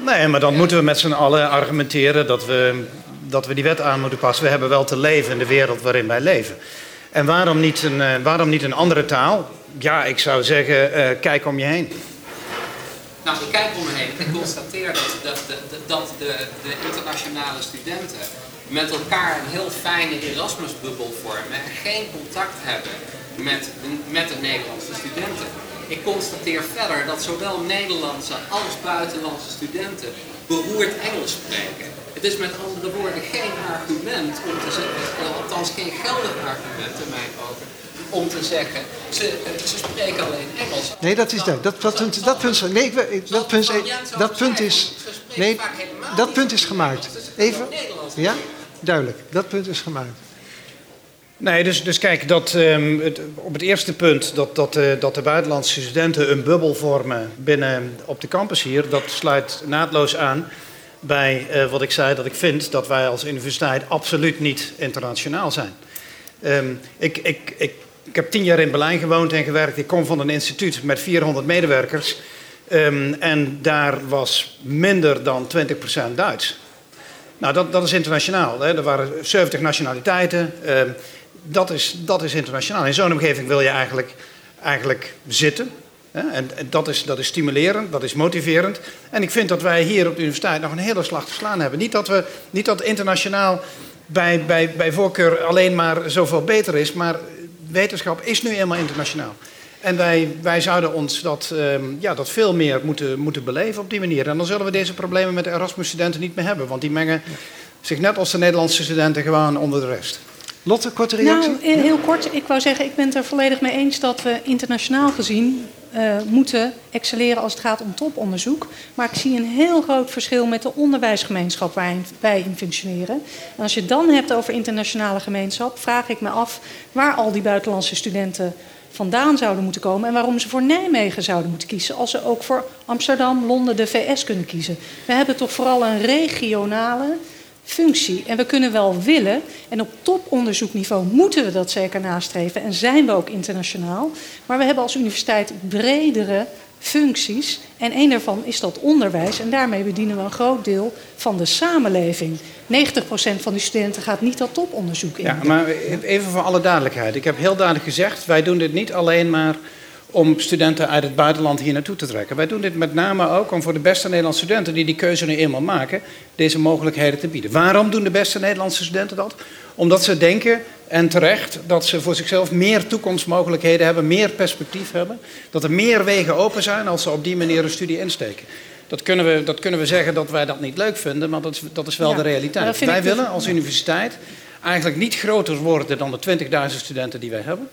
Nee, maar dan moeten we met z'n allen argumenteren dat we, dat we die wet aan moeten passen. We hebben wel te leven in de wereld waarin wij leven. En waarom niet een, eh, waarom niet een andere taal? Ja, ik zou zeggen, eh, kijk om je heen. Nou, ik kijk om me heen en constateer dat, dat, de, de- internationale studenten met elkaar een heel fijne Erasmus-bubbel vormen en geen contact hebben met, met de Nederlandse studenten. Ik constateer verder dat zowel Nederlandse als buitenlandse studenten beroerd Engels spreken. Het is met andere woorden geen argument om te zeggen, althans geen geldig argument in mijn ogen, om te zeggen, ze, ze spreken alleen Engels. Nee, dat is dat. Dat, dat, punt, dat punt, nee, dat punt, dat punt is. Nee, dat punt is gemaakt. Even. Ja, duidelijk. Dat punt is gemaakt. Nee, dus, dus kijk, dat, um, het, op het eerste punt dat, dat, uh, dat de buitenlandse studenten een bubbel vormen binnen op de campus hier, dat sluit naadloos aan bij uh, wat ik zei, dat ik vind dat wij als universiteit absoluut niet internationaal zijn. Um, ik, ik, ik, ik heb tien jaar in Berlijn gewoond en gewerkt. Ik kom van een instituut met 400 medewerkers. Um, en daar was minder dan 20% Duits. Nou, dat, dat is internationaal. Hè. Er waren 70 nationaliteiten. Um, dat, is, dat is internationaal. In zo'n omgeving wil je eigenlijk, eigenlijk zitten. Hè. En, en dat, is, dat is stimulerend, dat is motiverend. En ik vind dat wij hier op de universiteit nog een hele slag te slaan hebben. Niet dat, we, niet dat internationaal bij, bij, bij voorkeur alleen maar zoveel beter is, maar wetenschap is nu eenmaal internationaal. En wij, wij zouden ons dat, um, ja, dat veel meer moeten, moeten beleven op die manier. En dan zullen we deze problemen met de Erasmus-studenten niet meer hebben. Want die mengen zich net als de Nederlandse studenten gewoon onder de rest. Lotte, korte reactie? Nou, heel kort. Ik wou zeggen, ik ben het er volledig mee eens dat we internationaal gezien uh, moeten excelleren als het gaat om toponderzoek. Maar ik zie een heel groot verschil met de onderwijsgemeenschap waar wij in functioneren. En als je het dan hebt over internationale gemeenschap, vraag ik me af waar al die buitenlandse studenten vandaan zouden moeten komen en waarom ze voor Nijmegen zouden moeten kiezen als ze ook voor Amsterdam, Londen, de VS kunnen kiezen. We hebben toch vooral een regionale functie. En we kunnen wel willen, en op toponderzoekniveau moeten we dat zeker nastreven en zijn we ook internationaal. Maar we hebben als universiteit bredere functies en een daarvan is dat onderwijs en daarmee bedienen we een groot deel van de samenleving. 90% van de studenten gaat niet dat toponderzoek in. Ja, maar even voor alle duidelijkheid. Ik heb heel duidelijk gezegd, wij doen dit niet alleen maar om studenten uit het buitenland hier naartoe te trekken. Wij doen dit met name ook om voor de beste Nederlandse studenten die die keuze nu eenmaal maken, deze mogelijkheden te bieden. Waarom doen de beste Nederlandse studenten dat? Omdat ze denken, en terecht, dat ze voor zichzelf meer toekomstmogelijkheden hebben, meer perspectief hebben, dat er meer wegen open zijn als ze op die manier een studie insteken. Dat kunnen we, dat kunnen we zeggen dat wij dat niet leuk vinden, maar dat is, dat is wel ja, de realiteit. Wij willen als universiteit eigenlijk niet groter worden dan de 20.000 studenten die wij hebben.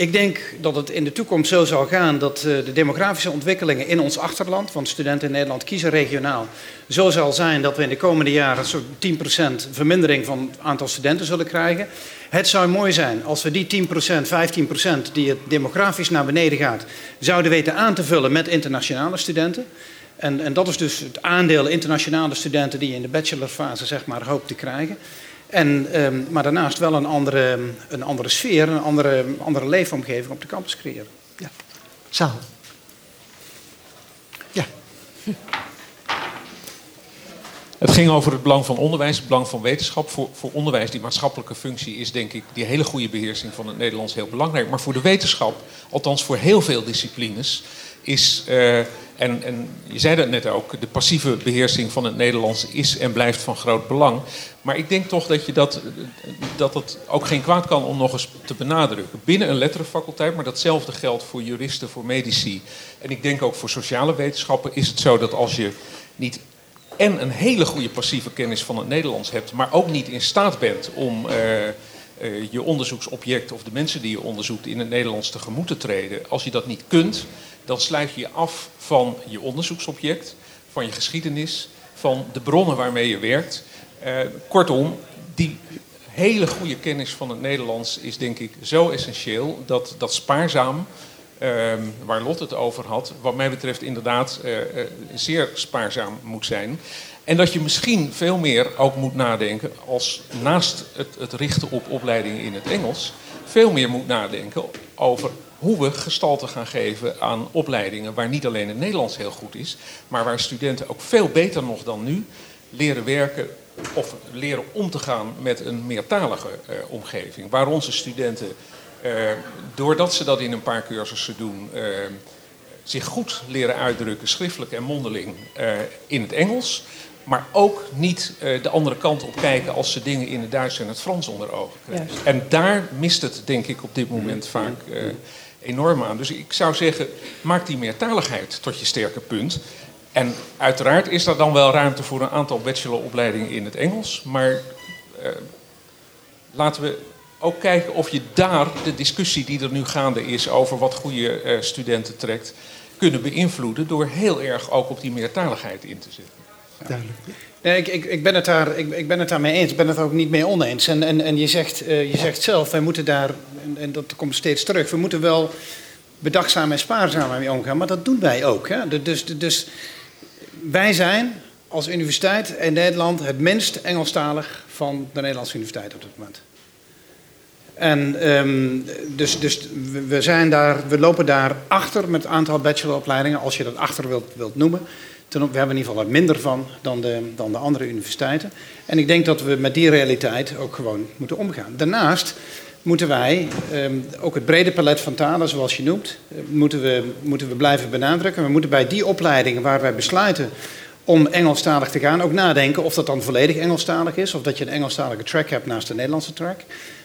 Ik denk dat het in de toekomst zo zal gaan dat eh, de demografische ontwikkelingen in ons achterland, want studenten in Nederland kiezen regionaal, zo zal zijn dat we in de komende jaren zo'n 10% vermindering van het aantal studenten zullen krijgen. Het zou mooi zijn als we die 10%, 15% die het demografisch naar beneden gaat, zouden weten aan te vullen met internationale studenten. En, en dat is dus het aandeel internationale studenten die je in de bachelorfase zeg maar, hoopt te krijgen. En, um, maar daarnaast wel een andere, een andere sfeer, een andere, andere leefomgeving op de campus creëren. Ja. Zaal. Ja. Het ging over het belang van onderwijs, het belang van wetenschap. Voor, voor onderwijs, die maatschappelijke functie, is denk ik die hele goede beheersing van het Nederlands heel belangrijk. Maar voor de wetenschap, althans voor heel veel disciplines, is, uh, en, en je zei dat net ook, de passieve beheersing van het Nederlands is en blijft van groot belang. Maar ik denk toch dat, je dat, dat het ook geen kwaad kan om nog eens te benadrukken. Binnen een letterenfaculteit, maar datzelfde geldt voor juristen, voor medici. En ik denk ook voor sociale wetenschappen is het zo dat als je niet en een hele goede passieve kennis van het Nederlands hebt, maar ook niet in staat bent om uh, uh, je onderzoeksobject of de mensen die je onderzoekt in het Nederlands tegemoet te treden. Als je dat niet kunt, dan sluit je je af van je onderzoeksobject, van je geschiedenis, van de bronnen waarmee je werkt. Uh, kortom, die hele goede kennis van het Nederlands is denk ik zo essentieel dat dat spaarzaam, uh, waar Lot het over had, wat mij betreft inderdaad uh, zeer spaarzaam moet zijn. En dat je misschien veel meer ook moet nadenken als naast het, het richten op opleidingen in het Engels, veel meer moet nadenken over hoe we gestalte gaan geven aan opleidingen waar niet alleen het Nederlands heel goed is, maar waar studenten ook veel beter nog dan nu leren werken of leren om te gaan met een meertalige uh, omgeving. Waar onze studenten, uh, doordat ze dat in een paar cursussen doen, uh, zich goed leren uitdrukken, schriftelijk en mondeling, in het Engels. Maar ook niet de andere kant op kijken als ze dingen in het Duits en het Frans onder ogen krijgen. En daar mist het, denk ik, op dit moment vaak enorm aan. Dus ik zou zeggen, maak die meertaligheid tot je sterke punt. En uiteraard is er dan wel ruimte voor een aantal bacheloropleidingen in het Engels. Maar uh, laten we ook kijken of je daar de discussie die er nu gaande is over wat goede uh, studenten trekt, kunnen beïnvloeden door heel erg ook op die meertaligheid in te zetten. Duidelijk. Nee, ik, ik, ik, ben het daar, ik, ik ben het daarmee eens. Ik ben het ook niet mee oneens. En, en, en je, zegt, uh, je zegt zelf, wij moeten daar, en, en, dat komt steeds terug, we moeten wel bedachtzaam en spaarzaam mee omgaan. Maar dat doen wij ook. Hè? Dus, dus wij zijn als universiteit in Nederland het minst Engelstalig van de Nederlandse universiteit op dit moment. En um, dus, dus we, zijn daar, we lopen daar achter met het aantal bacheloropleidingen, als je dat achter wilt, wilt noemen. We hebben in ieder geval minder van dan de, dan de andere universiteiten. En ik denk dat we met die realiteit ook gewoon moeten omgaan. Daarnaast moeten wij um, ook het brede palet van talen, zoals je noemt, uh, moeten, we, moeten we blijven benadrukken. We moeten bij die opleidingen waar wij besluiten om Engelstalig te gaan ook nadenken of dat dan volledig Engelstalig is, of dat je een Engelstalige track hebt naast de Nederlandse track.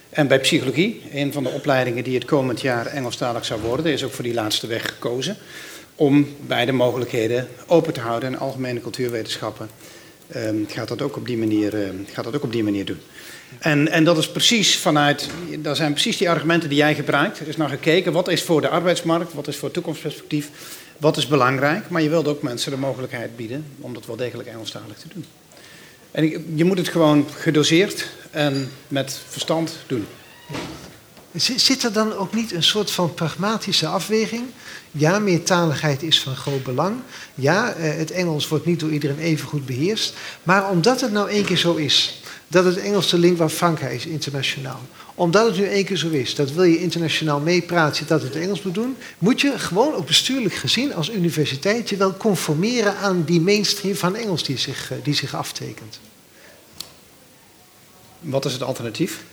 En bij psychologie, een van de opleidingen die het komend jaar Engelstalig zou worden, is ook voor die laatste weg gekozen. Om beide mogelijkheden open te houden en algemene cultuurwetenschappen um, gaat, dat ook op die manier, uh, gaat dat ook op die manier doen. En, en dat is precies vanuit, dat zijn precies die argumenten die jij gebruikt. Er is naar gekeken, wat is voor de arbeidsmarkt, wat is voor toekomstperspectief, wat is belangrijk. Maar je wilt ook mensen de mogelijkheid bieden om dat wel degelijk Engelstalig te doen. En je moet het gewoon gedoseerd en met verstand doen. Zit er dan ook niet een soort van pragmatische afweging? Ja, meertaligheid is van groot belang. Ja, eh, het Engels wordt niet door iedereen even goed beheerst. Maar omdat het nou één keer zo is dat het Engels de lingua franca is internationaal. Omdat het nu één keer zo is, dat wil je internationaal meepraten, dat het Engels moet doen, moet je gewoon ook bestuurlijk gezien als universiteit je wel conformeren aan die mainstream van Engels die zich, eh, die zich aftekent. Wat is het alternatief?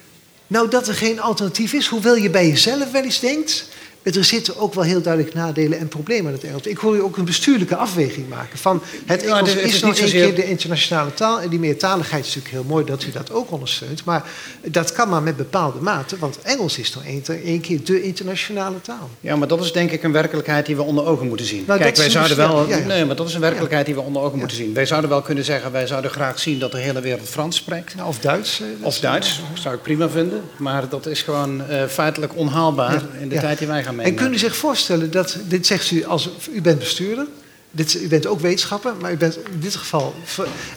Nou, dat er geen alternatief is, hoewel je bij jezelf wel eens denkt. Er zitten ook wel heel duidelijk nadelen en problemen aan het Engels. Ik hoor je ook een bestuurlijke afweging maken. Van het Engels is, is nog een keer de internationale taal. En die meertaligheid is natuurlijk heel mooi dat u dat ook ondersteunt. Maar dat kan maar met bepaalde mate. Want Engels is nog één keer de internationale taal. Ja, maar dat is denk ik een werkelijkheid die we onder ogen moeten zien. Nou, Kijk, wij zouden wel. Ja, ja. Nee, maar dat is een werkelijkheid die we onder ogen moeten zien. Wij zouden wel kunnen zeggen, wij zouden graag zien dat de hele wereld Frans spreekt. Nou, of Duits. Eh, of Duits, zou ik prima vinden. Maar dat is gewoon uh, feitelijk onhaalbaar in de tijd die wij gaan en kunt u zich voorstellen dat, dit zegt u als, u bent bestuurder, dit, u bent ook wetenschapper, maar u bent in dit geval,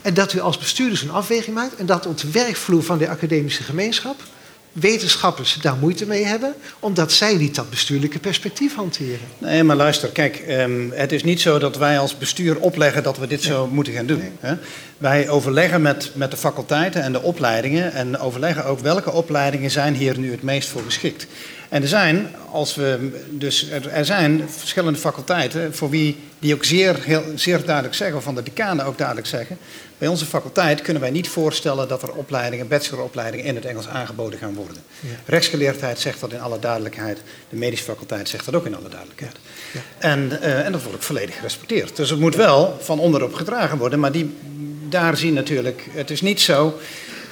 en dat u als bestuurder zo'n afweging maakt en dat op de werkvloer van de academische gemeenschap wetenschappers daar moeite mee hebben, omdat zij niet dat bestuurlijke perspectief hanteren. Nee, maar luister, kijk, um, het is niet zo dat wij als bestuur opleggen dat we dit zo moeten gaan doen. Hè? Wij overleggen met, met de faculteiten en de opleidingen en overleggen ook welke opleidingen zijn hier nu het meest voor geschikt. En er zijn, als we, dus er, zijn verschillende faculteiten voor wie die ook zeer, heel, zeer duidelijk zeggen, of van de decanen ook duidelijk zeggen. Bij onze faculteit kunnen wij niet voorstellen dat er opleidingen, bacheloropleidingen in het Engels aangeboden gaan worden. Ja. Rechtsgeleerdheid zegt dat in alle duidelijkheid, de medische faculteit zegt dat ook in alle duidelijkheid. Ja. En, uh, en dat wordt ook volledig gerespecteerd. Dus het moet wel van onderop gedragen worden, maar die, daar zien natuurlijk, het is niet zo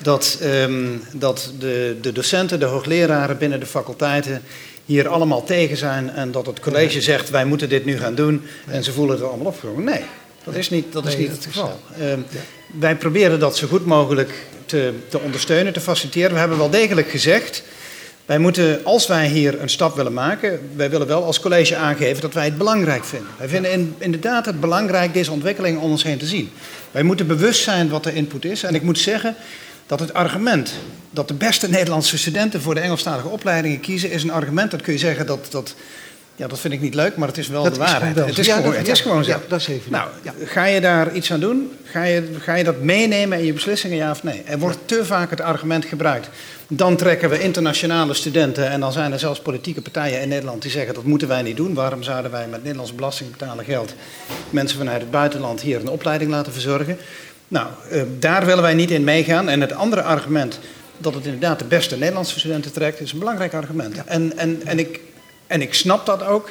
dat, um, dat de, de docenten, de hoogleraren binnen de faculteiten hier allemaal tegen zijn en dat het college zegt wij moeten dit nu gaan doen en ze voelen het allemaal opgenomen. Nee, dat is niet, dat is niet het geval. Um, wij proberen dat zo goed mogelijk te, te ondersteunen, te faciliteren. We hebben wel degelijk gezegd, wij moeten, als wij hier een stap willen maken, wij willen wel als college aangeven dat wij het belangrijk vinden. Wij vinden in, inderdaad het belangrijk deze ontwikkeling om ons heen te zien. Wij moeten bewust zijn wat de input is. En ik moet zeggen, dat het argument dat de beste Nederlandse studenten voor de Engelstalige opleidingen kiezen, is een argument dat kun je zeggen dat. dat ja, dat vind ik niet leuk, maar het is wel dat de waarheid. Is het is, ja, gewoon, dat, het is gewoon zo. Ja, dat is even. Nou, ga je daar iets aan doen? Ga je, ga je dat meenemen in je beslissingen, ja of nee? Er wordt te vaak het argument gebruikt. Dan trekken we internationale studenten en dan zijn er zelfs politieke partijen in Nederland die zeggen dat moeten wij niet doen. Waarom zouden wij met Nederlandse belastingbetaler geld mensen vanuit het buitenland hier een opleiding laten verzorgen? Nou, uh, daar willen wij niet in meegaan. En het andere argument, dat het inderdaad de beste Nederlandse studenten trekt, is een belangrijk argument. En, en, en, ik, en ik snap dat ook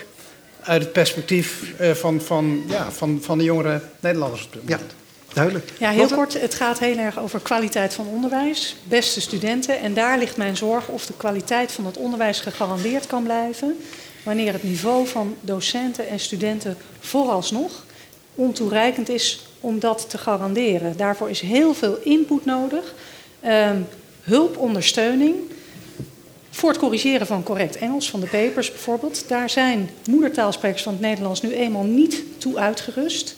uit het perspectief uh, van, van, ja, van, van de jongere Nederlanders op dit moment. Ja. Duidelijk. Ja, heel kort. Het gaat heel erg over kwaliteit van onderwijs, beste studenten. En daar ligt mijn zorg of de kwaliteit van het onderwijs gegarandeerd kan blijven. Wanneer het niveau van docenten en studenten vooralsnog ontoereikend is om dat te garanderen. Daarvoor is heel veel input nodig, ehm, hulp, ondersteuning. Voor het corrigeren van correct Engels, van de papers bijvoorbeeld. Daar zijn moedertaalsprekers van het Nederlands nu eenmaal niet toe uitgerust.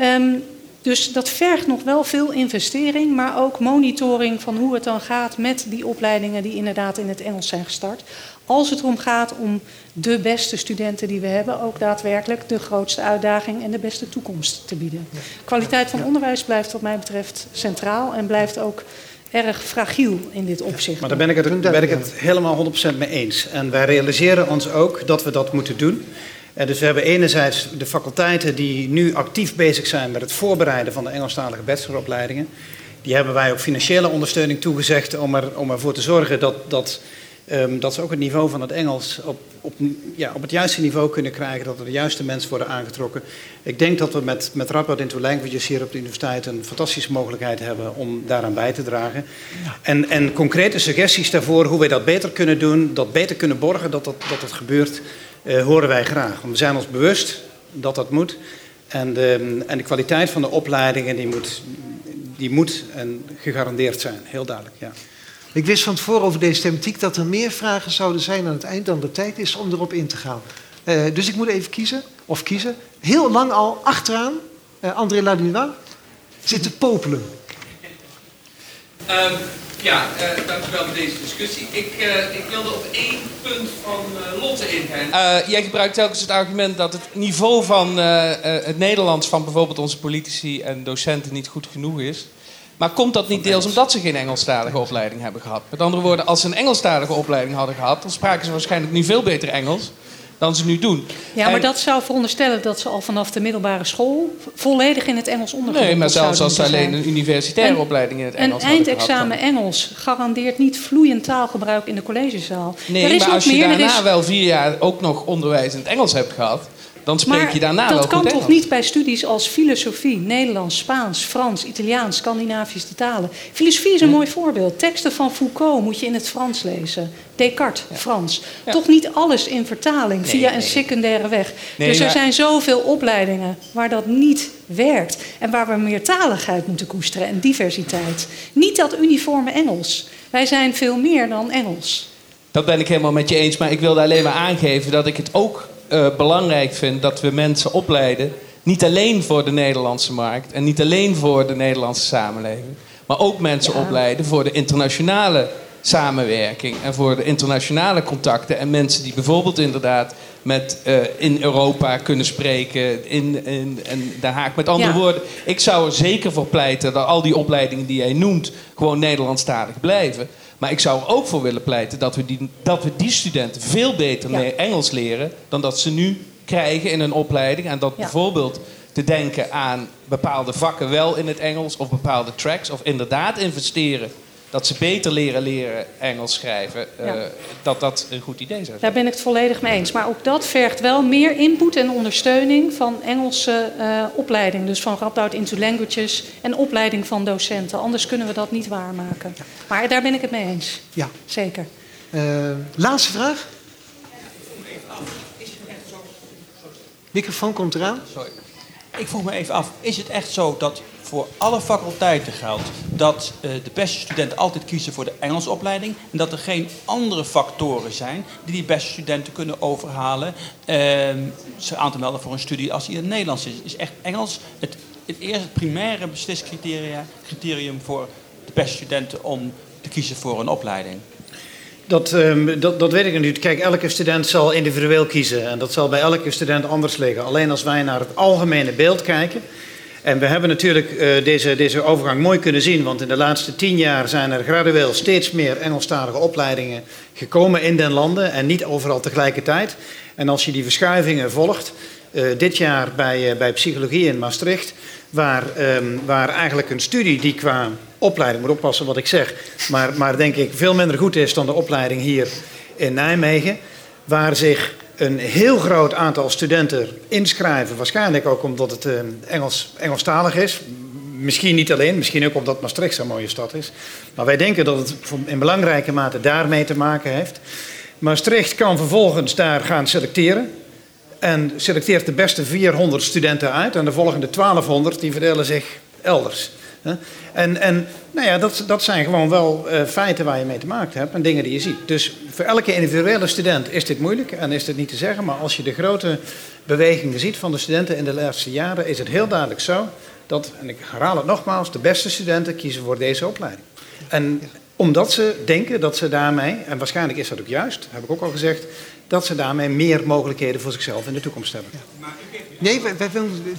Um, dus dat vergt nog wel veel investering, maar ook monitoring van hoe het dan gaat met die opleidingen die inderdaad in het Engels zijn gestart. Als het erom gaat om de beste studenten die we hebben, ook daadwerkelijk de grootste uitdaging en de beste toekomst te bieden. Kwaliteit van onderwijs blijft wat mij betreft centraal en blijft ook erg fragiel in dit opzicht. Maar daar ben ik het, ben ik het helemaal 100% mee eens. En wij realiseren ons ook dat we dat moeten doen. En dus we hebben enerzijds de faculteiten die nu actief bezig zijn met het voorbereiden van de Engelstalige bacheloropleidingen. Die hebben wij ook financiële ondersteuning toegezegd om, er, om ervoor te zorgen dat, dat, um, dat ze ook het niveau van het Engels op, op, ja, op het juiste niveau kunnen krijgen, dat er de juiste mensen worden aangetrokken. Ik denk dat we met, met Rapport into Languages hier op de universiteit een fantastische mogelijkheid hebben om daaraan bij te dragen. En, en concrete suggesties daarvoor hoe wij dat beter kunnen doen, dat beter kunnen borgen dat dat, dat gebeurt uh, horen wij graag. Want we zijn ons bewust dat dat moet. En de, en de kwaliteit van de opleidingen die moet, die moet en gegarandeerd zijn. Heel duidelijk, ja. Ik wist van tevoren over deze thematiek dat er meer vragen zouden zijn aan het eind dan de tijd is om erop in te gaan. Uh, dus ik moet even kiezen, of kiezen. Heel lang al achteraan, uh, André Ladinois, zit te popelen. Um, ja, uh, dank u wel voor deze discussie. Ik, uh, ik wilde op één punt van uh, Lotte ingaan. jij gebruikt telkens het argument dat het niveau van het Nederlands van bijvoorbeeld onze politici en docenten niet goed genoeg is. Maar komt dat niet deels omdat ze geen Engelstalige opleiding hebben gehad? Met andere woorden, als ze een Engelstalige opleiding hadden gehad, dan spraken ze waarschijnlijk nu veel beter Engels dan ze nu doen. Ja, maar dat zou veronderstellen dat ze al vanaf de middelbare school volledig in het Engels onderwijs Nee, maar zelfs als ze alleen een universitaire opleiding in het Engels Een eindexamen Engels garandeert niet vloeiend taalgebruik in de collegezaal. Nee, maar als je daarna wel vier jaar ook nog onderwijs in het Engels hebt gehad dan spreek je daarna wel Dat kan toch niet bij studies als filosofie, Nederlands, Spaans, Frans, Italiaans, Scandinavische talen. Filosofie is een mooi voorbeeld. Teksten van Foucault moet je in het Frans lezen. Descartes, Frans. Toch niet alles in vertaling via een secundaire weg. dus er zijn zoveel opleidingen waar dat niet werkt. En waar we meertaligheid moeten koesteren en diversiteit. Niet dat uniforme Engels. Wij zijn veel meer dan Engels. Dat ben ik helemaal met je eens. Maar ik wilde alleen maar aangeven dat ik het ook uh, belangrijk vind dat we mensen opleiden. Niet alleen voor de Nederlandse markt en niet alleen voor de Nederlandse samenleving. Maar ook mensen opleiden voor de internationale samenwerking en voor de internationale contacten. En mensen die bijvoorbeeld inderdaad met, uh, in Europa kunnen spreken, in, in, in Den Haag. Met andere woorden, ik zou er zeker voor pleiten dat al die opleidingen die jij noemt gewoon Nederlandstalig blijven. Maar ik zou er ook voor willen pleiten dat we die, dat we die studenten veel beter Engels leren dan dat ze nu krijgen in een opleiding. En dat bijvoorbeeld te denken aan bepaalde vakken wel in het Engels of bepaalde tracks. Of inderdaad investeren dat ze beter leren leren Engels schrijven, uh, dat dat een goed idee zou zijn. Daar ben ik het volledig mee eens. Maar ook dat vergt wel meer input en ondersteuning van Engelse uh, opleiding. Dus van Radboud into Languages en opleiding van docenten. Anders kunnen we dat niet waarmaken. Maar daar ben ik het mee eens. Ja. Zeker. Uh, laatste vraag. Microfoon komt eraan. Sorry. Ik vroeg me even af, is het echt zo dat voor alle faculteiten geldt dat uh, de beste studenten altijd kiezen voor de Engelse opleiding en dat er geen andere factoren zijn die die beste studenten kunnen overhalen uh, ze aan te melden voor een studie als die in het Nederlands is. Is echt Engels het, het eerste primaire besliscriterium voor de beste studenten om te kiezen voor een opleiding? Dat, um, dat, dat, weet ik niet. Kijk, elke student zal individueel kiezen. En dat zal bij elke student anders liggen. Alleen als wij naar het algemene beeld kijken. En we hebben natuurlijk uh, deze, deze overgang mooi kunnen zien. Want in de laatste tien jaar zijn er gradueel steeds meer Engelstalige opleidingen gekomen in den landen. En niet overal tegelijkertijd. En als je die verschuivingen volgt. Uh, dit jaar bij, uh, bij psychologie in Maastricht. Waar, um, waar eigenlijk een studie die qua opleiding, moet oppassen wat ik zeg, maar, maar denk ik veel minder goed is dan de opleiding hier in Nijmegen, waar zich een heel groot aantal studenten inschrijven, waarschijnlijk ook omdat het uh, Engels, Engelstalig is. Misschien niet alleen, misschien ook omdat Maastricht zo'n mooie stad is. Maar wij denken dat het in belangrijke mate daarmee te maken heeft. Maastricht kan vervolgens daar gaan selecteren. en selecteert de beste 400 studenten uit. En de volgende 1200 die verdelen zich elders. En, en nou ja, dat, dat zijn gewoon wel uh, feiten waar je mee te maken hebt en dingen die je ziet. Dus voor elke individuele student is dit moeilijk en is dit niet te zeggen. Maar als je de grote bewegingen ziet van de studenten in de laatste jaren, is het heel duidelijk zo dat, en ik herhaal het nogmaals, de beste studenten kiezen voor deze opleiding. En omdat ze denken dat ze daarmee, en waarschijnlijk is dat ook juist, heb ik ook al gezegd, dat ze daarmee meer mogelijkheden voor zichzelf in de toekomst hebben. Nee, wij, wij,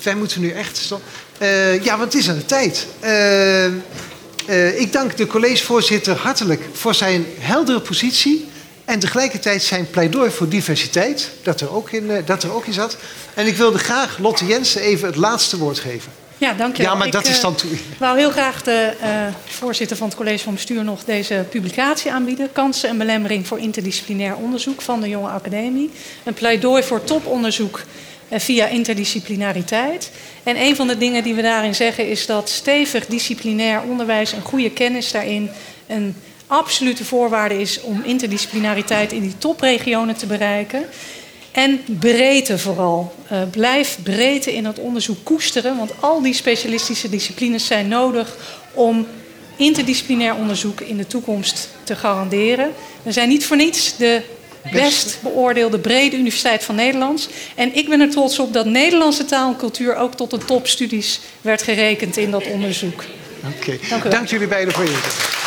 wij moeten nu echt stoppen. Uh, ja, want het is aan de tijd. Uh, uh, ik dank de collegevoorzitter hartelijk voor zijn heldere positie. En tegelijkertijd zijn pleidooi voor diversiteit, dat er ook in, dat er ook in zat. En ik wilde graag Lotte Jensen even het laatste woord geven. Ja, dank je wel. Ja, maar dat is dan toe. Ik wou heel graag de uh, voorzitter van het college van bestuur nog deze publicatie aanbieden. Kansen en belemmering voor interdisciplinair onderzoek van de Jonge Academie. Een pleidooi voor toponderzoek via interdisciplinariteit. En een van de dingen die we daarin zeggen is dat stevig disciplinair onderwijs en goede kennis daarin een absolute voorwaarde is om interdisciplinariteit in die topregionen te bereiken. En breedte vooral. Uh, blijf breedte in het onderzoek koesteren, want al die specialistische disciplines zijn nodig om interdisciplinair onderzoek in de toekomst te garanderen. We zijn niet voor niets de best beoordeelde brede Universiteit van Nederland. En ik ben er trots op dat Nederlandse taal en cultuur ook tot de topstudies werd gerekend in dat onderzoek. Oké, okay. dank, dank jullie beiden voor je